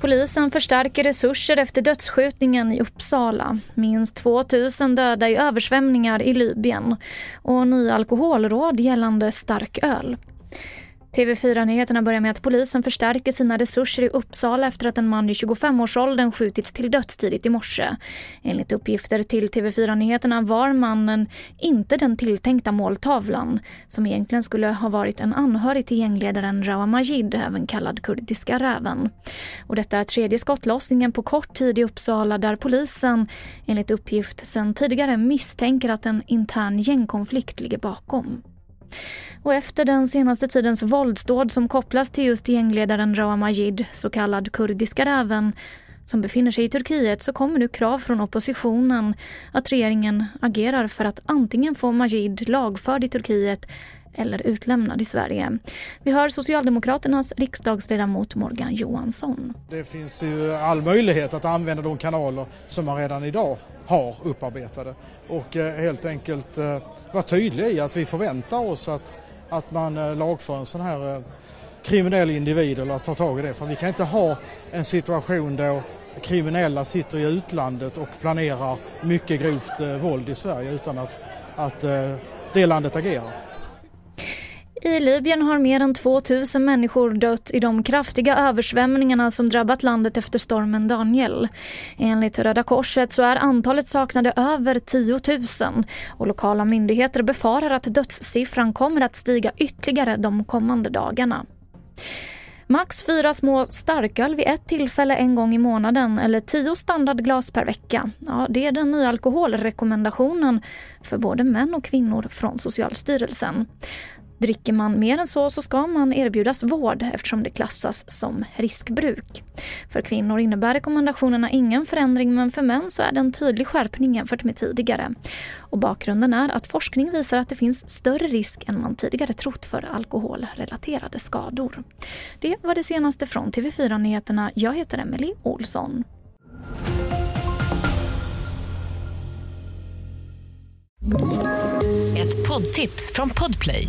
Polisen förstärker resurser efter dödsskjutningen i Uppsala. Minst 2 000 döda i översvämningar i Libyen. Och ny alkoholråd gällande starköl. TV4-nyheterna börjar med att polisen förstärker sina resurser i Uppsala efter att en man i 25-årsåldern skjutits till döds tidigt i morse. Enligt uppgifter till TV4-nyheterna var mannen inte den tilltänkta måltavlan som egentligen skulle ha varit en anhörig till gängledaren Rawa Majid, även kallad Kurdiska räven. Och detta är tredje skottlossningen på kort tid i Uppsala där polisen enligt uppgift sedan tidigare misstänker att en intern gängkonflikt ligger bakom. Och efter den senaste tidens våldsdåd som kopplas till just gängledaren Rawa Majid, så kallad Kurdiska räven, som befinner sig i Turkiet så kommer nu krav från oppositionen att regeringen agerar för att antingen få Majid lagförd i Turkiet eller utlämnad i Sverige. Vi hör Socialdemokraternas riksdagsledamot Morgan Johansson. Det finns ju all möjlighet att använda de kanaler som man redan idag har upparbetade och eh, helt enkelt eh, vara tydliga i att vi förväntar oss att, att man eh, lagför en sån här kriminell individ eller tar tag i det. För vi kan inte ha en situation då kriminella sitter i utlandet och planerar mycket grovt våld i Sverige utan att, att det landet agerar. I Libyen har mer än 2 000 människor dött i de kraftiga översvämningarna som drabbat landet efter stormen Daniel. Enligt Röda Korset så är antalet saknade över 10 000 och lokala myndigheter befarar att dödssiffran kommer att stiga ytterligare de kommande dagarna. Max fyra små starköl vid ett tillfälle en gång i månaden eller tio standardglas per vecka. Ja, det är den nya alkoholrekommendationen för både män och kvinnor från Socialstyrelsen. Dricker man mer än så så ska man erbjudas vård eftersom det klassas som riskbruk. För kvinnor innebär rekommendationerna ingen förändring men för män så är det en tydlig skärpning jämfört med tidigare. Och bakgrunden är att forskning visar att det finns större risk än man tidigare trott för alkoholrelaterade skador. Det var det senaste från TV4 Nyheterna. Jag heter Emily Olsson. Ett poddtips från Podplay.